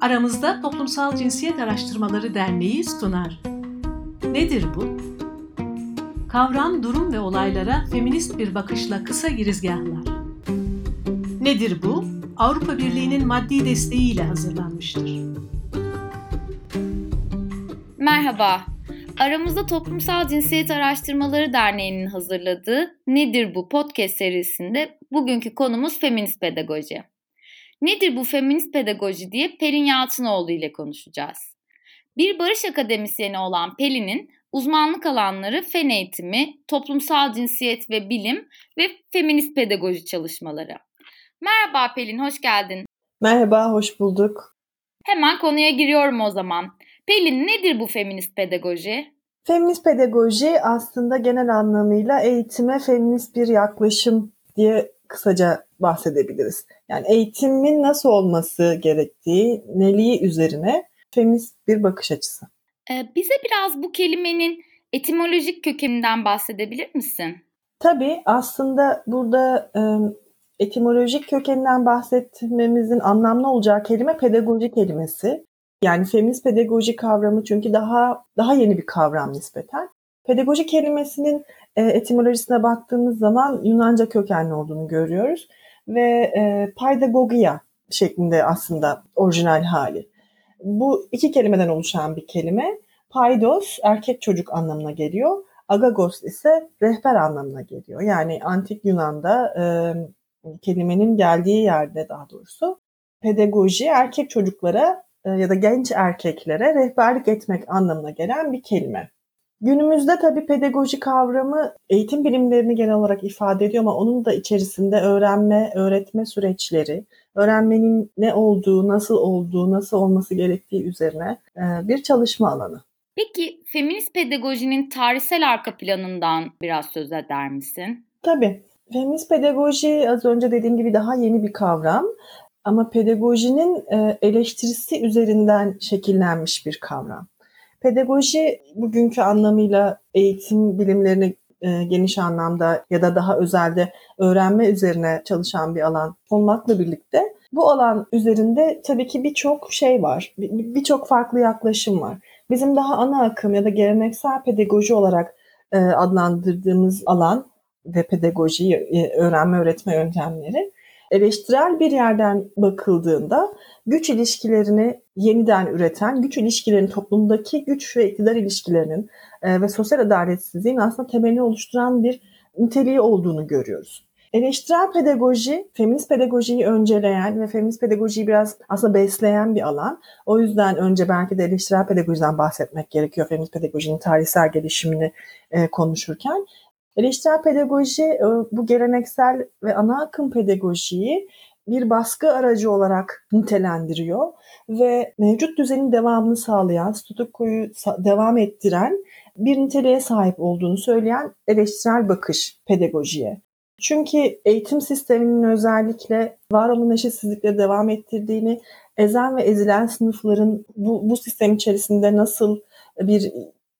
Aramızda Toplumsal Cinsiyet Araştırmaları Derneği sunar. Nedir bu? Kavram, durum ve olaylara feminist bir bakışla kısa girizgahlar. Nedir bu? Avrupa Birliği'nin maddi desteğiyle hazırlanmıştır. Merhaba, aramızda Toplumsal Cinsiyet Araştırmaları Derneği'nin hazırladığı Nedir Bu podcast serisinde bugünkü konumuz feminist pedagoji. Nedir bu feminist pedagoji diye Pelin Yalçınoğlu ile konuşacağız. Bir barış akademisyeni olan Pelin'in uzmanlık alanları fen eğitimi, toplumsal cinsiyet ve bilim ve feminist pedagoji çalışmaları. Merhaba Pelin, hoş geldin. Merhaba, hoş bulduk. Hemen konuya giriyorum o zaman. Pelin nedir bu feminist pedagoji? Feminist pedagoji aslında genel anlamıyla eğitime feminist bir yaklaşım diye kısaca bahsedebiliriz. Yani eğitimin nasıl olması gerektiği, neliği üzerine feminist bir bakış açısı. Ee, bize biraz bu kelimenin etimolojik kökeninden bahsedebilir misin? Tabii aslında burada e, etimolojik kökeninden bahsetmemizin anlamlı olacağı kelime pedagoji kelimesi. Yani feminist pedagoji kavramı çünkü daha daha yeni bir kavram nispeten. Pedagoji kelimesinin e, etimolojisine baktığımız zaman Yunanca kökenli olduğunu görüyoruz ve e, paidagogia şeklinde aslında orijinal hali. Bu iki kelimeden oluşan bir kelime. Paidos erkek çocuk anlamına geliyor. Agagos ise rehber anlamına geliyor. Yani antik Yunan'da e, kelimenin geldiği yerde daha doğrusu pedagoji erkek çocuklara e, ya da genç erkeklere rehberlik etmek anlamına gelen bir kelime. Günümüzde tabii pedagoji kavramı eğitim bilimlerini genel olarak ifade ediyor ama onun da içerisinde öğrenme, öğretme süreçleri, öğrenmenin ne olduğu, nasıl olduğu, nasıl olması gerektiği üzerine e, bir çalışma alanı. Peki feminist pedagojinin tarihsel arka planından biraz söz eder misin? Tabii. Feminist pedagoji az önce dediğim gibi daha yeni bir kavram ama pedagojinin e, eleştirisi üzerinden şekillenmiş bir kavram. Pedagoji bugünkü anlamıyla eğitim bilimlerini e, geniş anlamda ya da daha özelde öğrenme üzerine çalışan bir alan olmakla birlikte bu alan üzerinde tabii ki birçok şey var. Birçok farklı yaklaşım var. Bizim daha ana akım ya da geleneksel pedagoji olarak e, adlandırdığımız alan ve pedagoji, e, öğrenme öğretme yöntemleri eleştirel bir yerden bakıldığında güç ilişkilerini yeniden üreten, güç ilişkilerinin toplumdaki güç ve iktidar ilişkilerinin e, ve sosyal adaletsizliğin aslında temelini oluşturan bir niteliği olduğunu görüyoruz. Eleştirel pedagoji, feminist pedagojiyi önceleyen ve feminist pedagojiyi biraz aslında besleyen bir alan. O yüzden önce belki de eleştirel pedagojiden bahsetmek gerekiyor feminist pedagojinin tarihsel gelişimini e, konuşurken. Eleştirel pedagoji e, bu geleneksel ve ana akım pedagojiyi bir baskı aracı olarak nitelendiriyor ve mevcut düzenin devamını sağlayan, statükoyu devam ettiren bir niteliğe sahip olduğunu söyleyen eleştirel bakış pedagojiye. Çünkü eğitim sisteminin özellikle var olan eşitsizlikleri devam ettirdiğini, ezen ve ezilen sınıfların bu, bu sistem içerisinde nasıl bir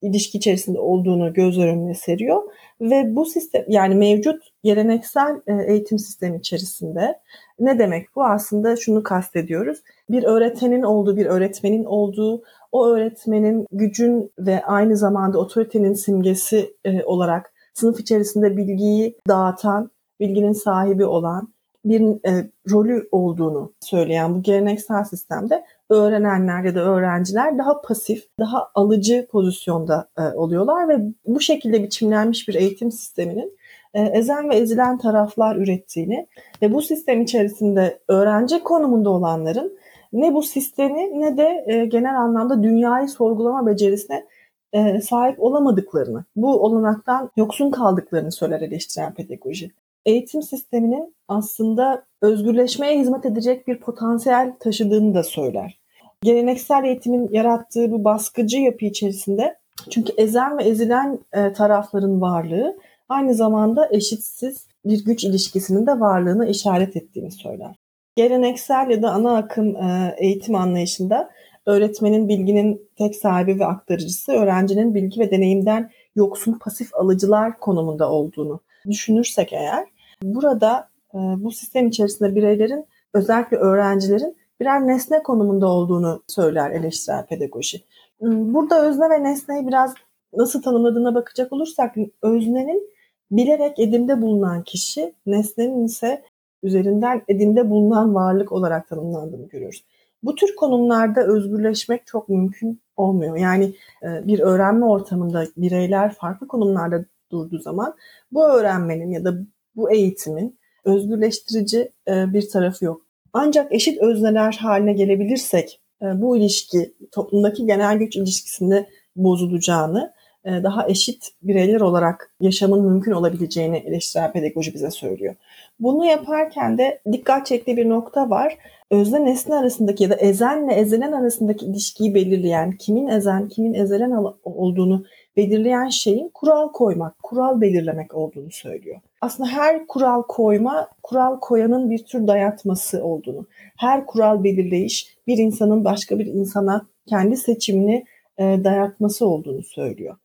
ilişki içerisinde olduğunu göz önüne seriyor. Ve bu sistem yani mevcut geleneksel e, eğitim sistemi içerisinde ne demek bu? Aslında şunu kastediyoruz. Bir öğretmenin olduğu bir öğretmenin olduğu o öğretmenin gücün ve aynı zamanda otoritenin simgesi e, olarak sınıf içerisinde bilgiyi dağıtan bilginin sahibi olan bir e, rolü olduğunu söyleyen bu geleneksel sistemde öğrenenler ya da öğrenciler daha pasif, daha alıcı pozisyonda e, oluyorlar ve bu şekilde biçimlenmiş bir eğitim sisteminin e, ezen ve ezilen taraflar ürettiğini ve bu sistem içerisinde öğrenci konumunda olanların ne bu sistemi ne de e, genel anlamda dünyayı sorgulama becerisine e, sahip olamadıklarını, bu olanaktan yoksun kaldıklarını söyler eleştiren pedagoji eğitim sisteminin aslında özgürleşmeye hizmet edecek bir potansiyel taşıdığını da söyler. Geleneksel eğitimin yarattığı bu baskıcı yapı içerisinde çünkü ezen ve ezilen e, tarafların varlığı aynı zamanda eşitsiz bir güç ilişkisinin de varlığını işaret ettiğini söyler. Geleneksel ya da ana akım e, eğitim anlayışında öğretmenin bilginin tek sahibi ve aktarıcısı, öğrencinin bilgi ve deneyimden yoksun pasif alıcılar konumunda olduğunu düşünürsek eğer Burada e, bu sistem içerisinde bireylerin özellikle öğrencilerin birer nesne konumunda olduğunu söyler eleştirel pedagoji. Hmm, burada özne ve nesneyi biraz nasıl tanımladığına bakacak olursak öznenin bilerek edimde bulunan kişi, nesnenin ise üzerinden edimde bulunan varlık olarak tanımlandığını görüyoruz. Bu tür konumlarda özgürleşmek çok mümkün olmuyor. Yani e, bir öğrenme ortamında bireyler farklı konumlarda durduğu zaman bu öğrenmenin ya da bu eğitimin özgürleştirici e, bir tarafı yok. Ancak eşit özneler haline gelebilirsek e, bu ilişki toplumdaki genel güç ilişkisinde bozulacağını, daha eşit bireyler olarak yaşamın mümkün olabileceğini eleştirel pedagoji bize söylüyor. Bunu yaparken de dikkat çektiği bir nokta var. Özne nesne arasındaki ya da ezenle ezelen arasındaki ilişkiyi belirleyen, kimin ezen, kimin ezelen olduğunu belirleyen şeyin kural koymak, kural belirlemek olduğunu söylüyor. Aslında her kural koyma, kural koyanın bir tür dayatması olduğunu, her kural belirleyiş bir insanın başka bir insana kendi seçimini e, dayatması olduğunu söylüyor.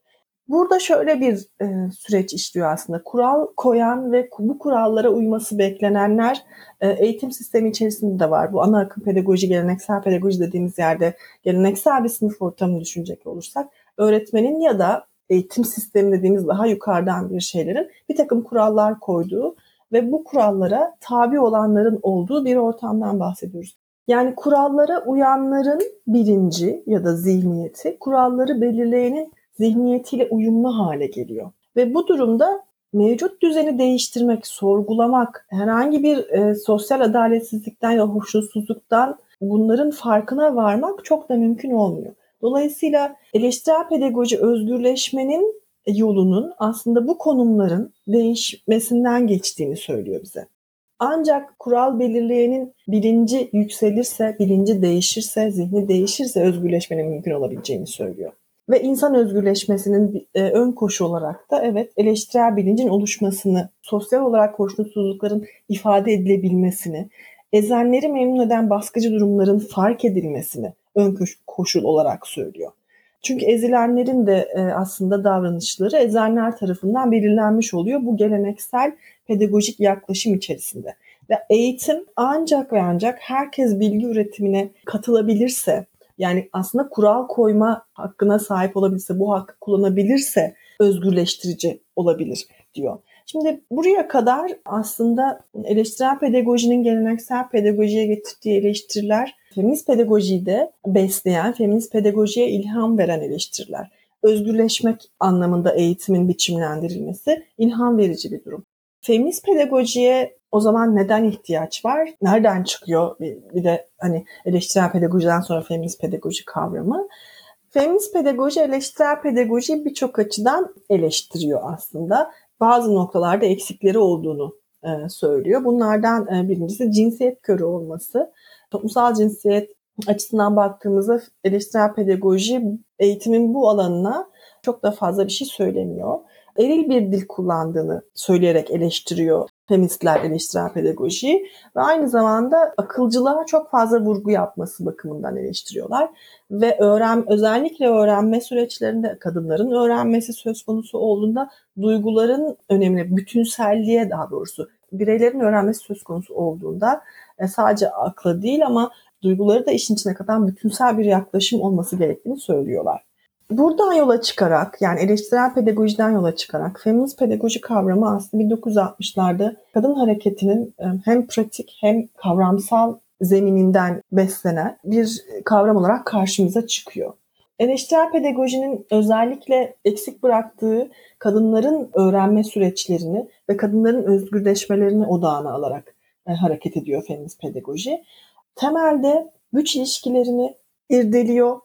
Burada şöyle bir e, süreç işliyor aslında. Kural koyan ve bu kurallara uyması beklenenler e, eğitim sistemi içerisinde de var. Bu ana akım pedagoji, geleneksel pedagoji dediğimiz yerde geleneksel bir sınıf ortamını düşünecek olursak öğretmenin ya da eğitim sistemi dediğimiz daha yukarıdan bir şeylerin bir takım kurallar koyduğu ve bu kurallara tabi olanların olduğu bir ortamdan bahsediyoruz. Yani kurallara uyanların bilinci ya da zihniyeti kuralları belirleyenin zihniyetiyle uyumlu hale geliyor. Ve bu durumda mevcut düzeni değiştirmek, sorgulamak, herhangi bir e, sosyal adaletsizlikten ya hoşnutsuzluktan bunların farkına varmak çok da mümkün olmuyor. Dolayısıyla eleştirel pedagoji özgürleşmenin yolunun aslında bu konumların değişmesinden geçtiğini söylüyor bize. Ancak kural belirleyenin bilinci yükselirse, bilinci değişirse, zihni değişirse özgürleşmenin mümkün olabileceğini söylüyor. Ve insan özgürleşmesinin e, ön koşu olarak da evet eleştirel bilincin oluşmasını, sosyal olarak hoşnutsuzlukların ifade edilebilmesini, ezenleri memnun eden baskıcı durumların fark edilmesini ön koşul olarak söylüyor. Çünkü ezilenlerin de e, aslında davranışları ezenler tarafından belirlenmiş oluyor bu geleneksel pedagojik yaklaşım içerisinde. Ve eğitim ancak ve ancak herkes bilgi üretimine katılabilirse, yani aslında kural koyma hakkına sahip olabilirse, bu hakkı kullanabilirse özgürleştirici olabilir diyor. Şimdi buraya kadar aslında eleştirel pedagojinin geleneksel pedagojiye getirdiği eleştiriler feminist pedagojiyi de besleyen, feminist pedagojiye ilham veren eleştiriler. Özgürleşmek anlamında eğitimin biçimlendirilmesi ilham verici bir durum. Feminist pedagojiye o zaman neden ihtiyaç var? Nereden çıkıyor? Bir, bir de hani eleştirel pedagojiden sonra feminist pedagoji kavramı. Feminist pedagoji eleştirel pedagoji birçok açıdan eleştiriyor aslında. Bazı noktalarda eksikleri olduğunu e, söylüyor. Bunlardan e, birincisi cinsiyet körü olması. Toplumsal cinsiyet açısından baktığımızda eleştirel pedagoji eğitimin bu alanına çok da fazla bir şey söylemiyor. Eril bir dil kullandığını söyleyerek eleştiriyor feministler eleştirel pedagojiyi ve aynı zamanda akılcılığa çok fazla vurgu yapması bakımından eleştiriyorlar. Ve öğren özellikle öğrenme süreçlerinde kadınların öğrenmesi söz konusu olduğunda duyguların önemli, bütünselliğe daha doğrusu bireylerin öğrenmesi söz konusu olduğunda e, sadece akla değil ama duyguları da işin içine katan bütünsel bir yaklaşım olması gerektiğini söylüyorlar. Buradan yola çıkarak yani eleştirel pedagojiden yola çıkarak feminist pedagoji kavramı aslında 1960'larda kadın hareketinin e, hem pratik hem kavramsal zemininden beslenen bir kavram olarak karşımıza çıkıyor. Eleştirel pedagojinin özellikle eksik bıraktığı kadınların öğrenme süreçlerini ve kadınların özgürleşmelerini odağına alarak e, hareket ediyor feminist pedagoji. Temelde güç ilişkilerini irdeliyor,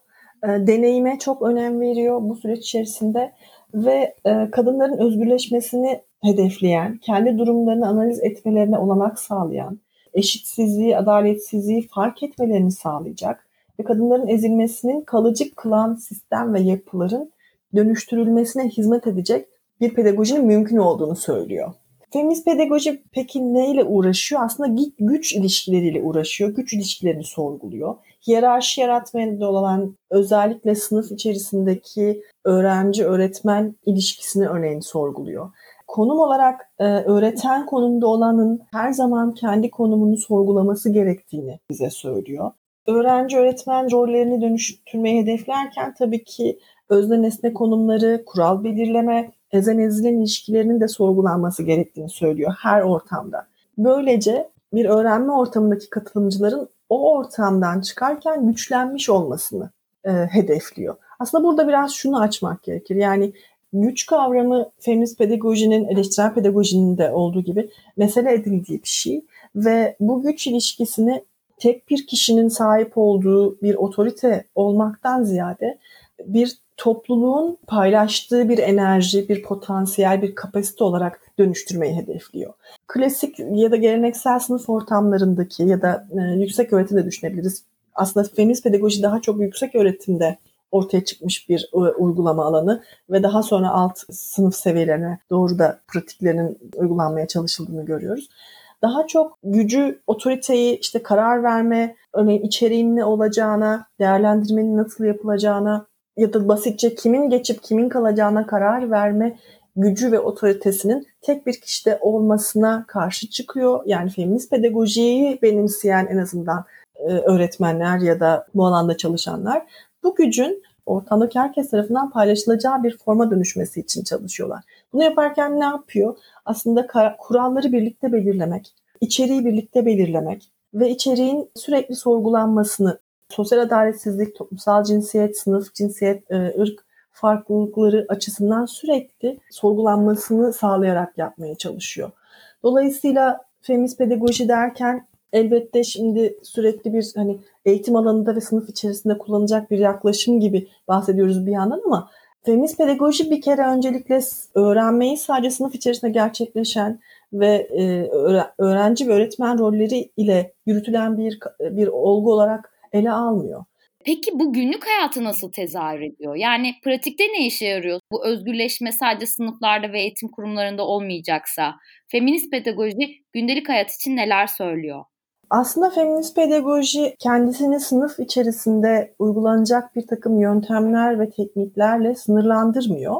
e, deneyime çok önem veriyor bu süreç içerisinde ve e, kadınların özgürleşmesini hedefleyen, kendi durumlarını analiz etmelerine olanak sağlayan, eşitsizliği, adaletsizliği fark etmelerini sağlayacak ve kadınların ezilmesinin kalıcı kılan sistem ve yapıların dönüştürülmesine hizmet edecek bir pedagojinin mümkün olduğunu söylüyor. Feminist pedagoji peki neyle uğraşıyor? Aslında güç ilişkileriyle uğraşıyor. Güç ilişkilerini sorguluyor. Hiyerarşi yaratmaya da olan özellikle sınıf içerisindeki öğrenci-öğretmen ilişkisini örneğin sorguluyor. Konum olarak e, öğreten konumda olanın her zaman kendi konumunu sorgulaması gerektiğini bize söylüyor. öğrenci öğretmen rollerini dönüştürmeyi hedeflerken tabii ki özne nesne konumları, kural belirleme, ezen ezilen ilişkilerinin de sorgulanması gerektiğini söylüyor her ortamda. Böylece bir öğrenme ortamındaki katılımcıların o ortamdan çıkarken güçlenmiş olmasını e, hedefliyor. Aslında burada biraz şunu açmak gerekir. Yani güç kavramı feminist pedagojinin, eleştirel pedagojinin de olduğu gibi mesele edildiği bir şey. Ve bu güç ilişkisini tek bir kişinin sahip olduğu bir otorite olmaktan ziyade bir topluluğun paylaştığı bir enerji, bir potansiyel, bir kapasite olarak dönüştürmeyi hedefliyor. Klasik ya da geleneksel sınıf ortamlarındaki ya da e, yüksek öğretimde düşünebiliriz. Aslında feminist pedagoji daha çok yüksek öğretimde ortaya çıkmış bir e, uygulama alanı ve daha sonra alt sınıf seviyelerine doğru da pratiklerin uygulanmaya çalışıldığını görüyoruz. Daha çok gücü, otoriteyi, işte karar verme, örneğin içeriğin ne olacağına, değerlendirmenin nasıl yapılacağına ya da basitçe kimin geçip kimin kalacağına karar verme gücü ve otoritesinin tek bir kişide olmasına karşı çıkıyor. Yani feminist pedagojiyi benimseyen en azından e, öğretmenler ya da bu alanda çalışanlar bu gücün ortamdaki herkes tarafından paylaşılacağı bir forma dönüşmesi için çalışıyorlar. Bunu yaparken ne yapıyor? Aslında kuralları birlikte belirlemek, içeriği birlikte belirlemek ve içeriğin sürekli sorgulanmasını, sosyal adaletsizlik, toplumsal cinsiyet, sınıf, cinsiyet, e, ırk farklılıkları açısından sürekli sorgulanmasını sağlayarak yapmaya çalışıyor. Dolayısıyla feminist pedagoji derken elbette şimdi sürekli bir hani eğitim alanında ve sınıf içerisinde kullanacak bir yaklaşım gibi bahsediyoruz bir yandan ama feminist pedagoji bir kere öncelikle öğrenmeyi sadece sınıf içerisinde gerçekleşen ve e, öğrenci ve öğretmen rolleri ile yürütülen bir bir olgu olarak ele almıyor. Peki bu günlük hayatı nasıl tezahür ediyor? Yani pratikte ne işe yarıyor? Bu özgürleşme sadece sınıflarda ve eğitim kurumlarında olmayacaksa, feminist pedagoji gündelik hayat için neler söylüyor? Aslında feminist pedagoji kendisini sınıf içerisinde uygulanacak bir takım yöntemler ve tekniklerle sınırlandırmıyor.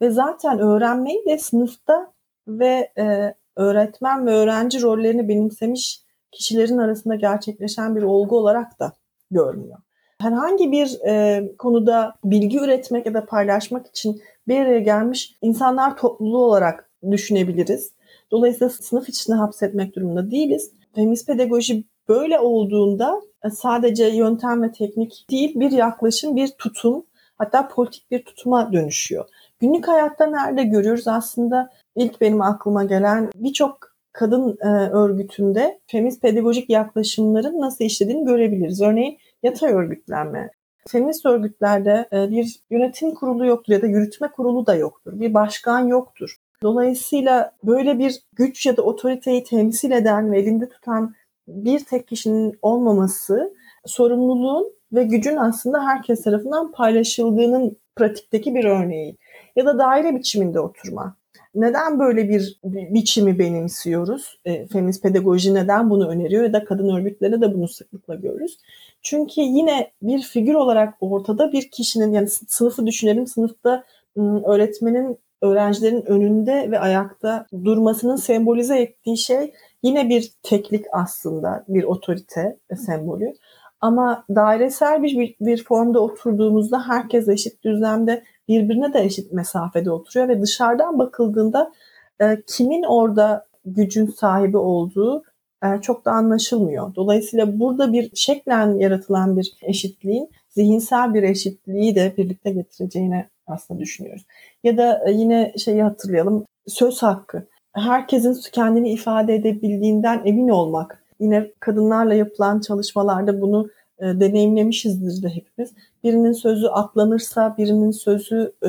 Ve zaten öğrenmeyi de sınıfta ve e, öğretmen ve öğrenci rollerini benimsemiş kişilerin arasında gerçekleşen bir olgu olarak da görmüyor. Herhangi bir e, konuda bilgi üretmek ya da paylaşmak için bir araya gelmiş insanlar topluluğu olarak düşünebiliriz. Dolayısıyla sınıf içine hapsetmek durumunda değiliz feminist pedagoji böyle olduğunda e, sadece yöntem ve teknik değil bir yaklaşım, bir tutum hatta politik bir tutuma dönüşüyor. Günlük hayatta nerede görüyoruz aslında ilk benim aklıma gelen birçok kadın e, örgütünde feminist pedagojik yaklaşımların nasıl işlediğini görebiliriz. Örneğin yatay örgütlenme. Feminist örgütlerde e, bir yönetim kurulu yoktur ya da yürütme kurulu da yoktur. Bir başkan yoktur. Dolayısıyla böyle bir güç ya da otoriteyi temsil eden ve elinde tutan bir tek kişinin olmaması sorumluluğun ve gücün aslında herkes tarafından paylaşıldığının pratikteki bir örneği. Ya da daire biçiminde oturma. Neden böyle bir biçimi benimsiyoruz? E, feminist pedagoji neden bunu öneriyor ya da kadın örgütleri de bunu sıklıkla görürüz. Çünkü yine bir figür olarak ortada bir kişinin yani sınıfı düşünelim sınıfta öğretmenin öğrencilerin önünde ve ayakta durmasının sembolize ettiği şey yine bir teklik aslında, bir otorite sembolü. Ama dairesel bir, bir, bir formda oturduğumuzda herkes eşit düzlemde birbirine de eşit mesafede oturuyor ve dışarıdan bakıldığında e, kimin orada gücün sahibi olduğu e, çok da anlaşılmıyor. Dolayısıyla burada bir şeklen yaratılan bir eşitliğin zihinsel bir eşitliği de birlikte getireceğine aslında düşünüyoruz. Ya da e, yine şeyi hatırlayalım. Söz hakkı. Herkesin kendini ifade edebildiğinden emin olmak. Yine kadınlarla yapılan çalışmalarda bunu e, deneyimlemişizdir de hepimiz. Birinin sözü atlanırsa, birinin sözü e,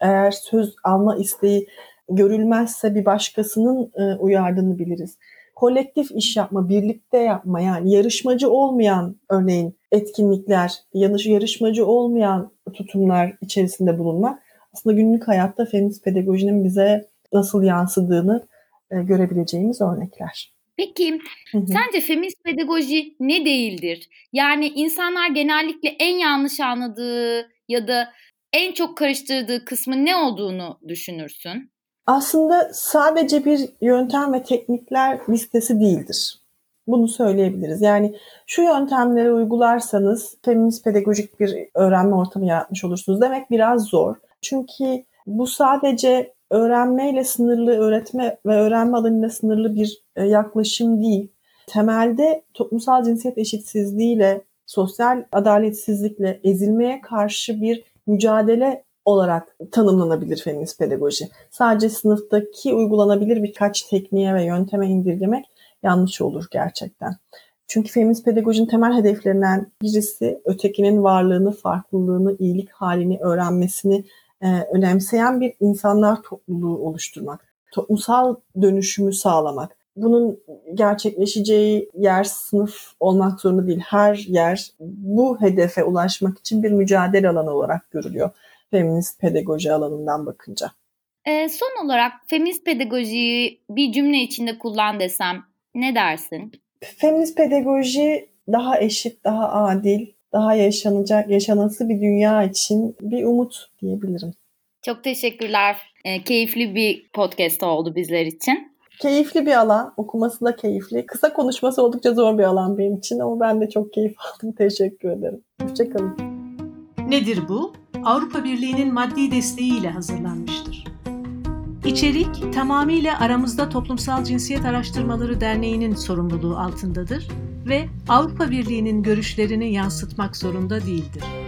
eğer söz alma isteği görülmezse bir başkasının e, uyardığını biliriz. Kolektif iş yapma, birlikte yapma yani yarışmacı olmayan örneğin etkinlikler, yarışmacı olmayan tutumlar içerisinde bulunmak aslında günlük hayatta feminist pedagojinin bize nasıl yansıdığını e, görebileceğimiz örnekler. Peki hı hı. sence feminist pedagoji ne değildir? Yani insanlar genellikle en yanlış anladığı ya da en çok karıştırdığı kısmı ne olduğunu düşünürsün? Aslında sadece bir yöntem ve teknikler listesi değildir. Bunu söyleyebiliriz. Yani şu yöntemleri uygularsanız feminist pedagojik bir öğrenme ortamı yaratmış olursunuz demek biraz zor. Çünkü bu sadece öğrenmeyle sınırlı, öğretme ve öğrenme alanıyla sınırlı bir e, yaklaşım değil. Temelde toplumsal cinsiyet eşitsizliğiyle, sosyal adaletsizlikle, ezilmeye karşı bir mücadele olarak tanımlanabilir feminist pedagoji. Sadece sınıftaki uygulanabilir birkaç tekniğe ve yönteme indirgemek yanlış olur gerçekten. Çünkü feminist pedagojinin temel hedeflerinden birisi ötekinin varlığını, farklılığını, iyilik halini öğrenmesini e, önemseyen bir insanlar topluluğu oluşturmak. Toplumsal dönüşümü sağlamak. Bunun gerçekleşeceği yer sınıf olmak zorunda değil. Her yer bu hedefe ulaşmak için bir mücadele alanı olarak görülüyor feminist pedagoji alanından bakınca. E, son olarak feminist pedagojiyi bir cümle içinde kullan desem ne dersin? Feminist pedagoji daha eşit, daha adil, daha yaşanacak, yaşanası bir dünya için bir umut diyebilirim. Çok teşekkürler. E, keyifli bir podcast oldu bizler için. Keyifli bir alan, okuması da keyifli. Kısa konuşması oldukça zor bir alan benim için ama ben de çok keyif aldım. Teşekkür ederim. Hoşçakalın. Nedir bu? Avrupa Birliği'nin maddi desteğiyle hazırlanmıştır. İçerik tamamıyla Aramızda Toplumsal Cinsiyet Araştırmaları Derneği'nin sorumluluğu altındadır ve Avrupa Birliği'nin görüşlerini yansıtmak zorunda değildir.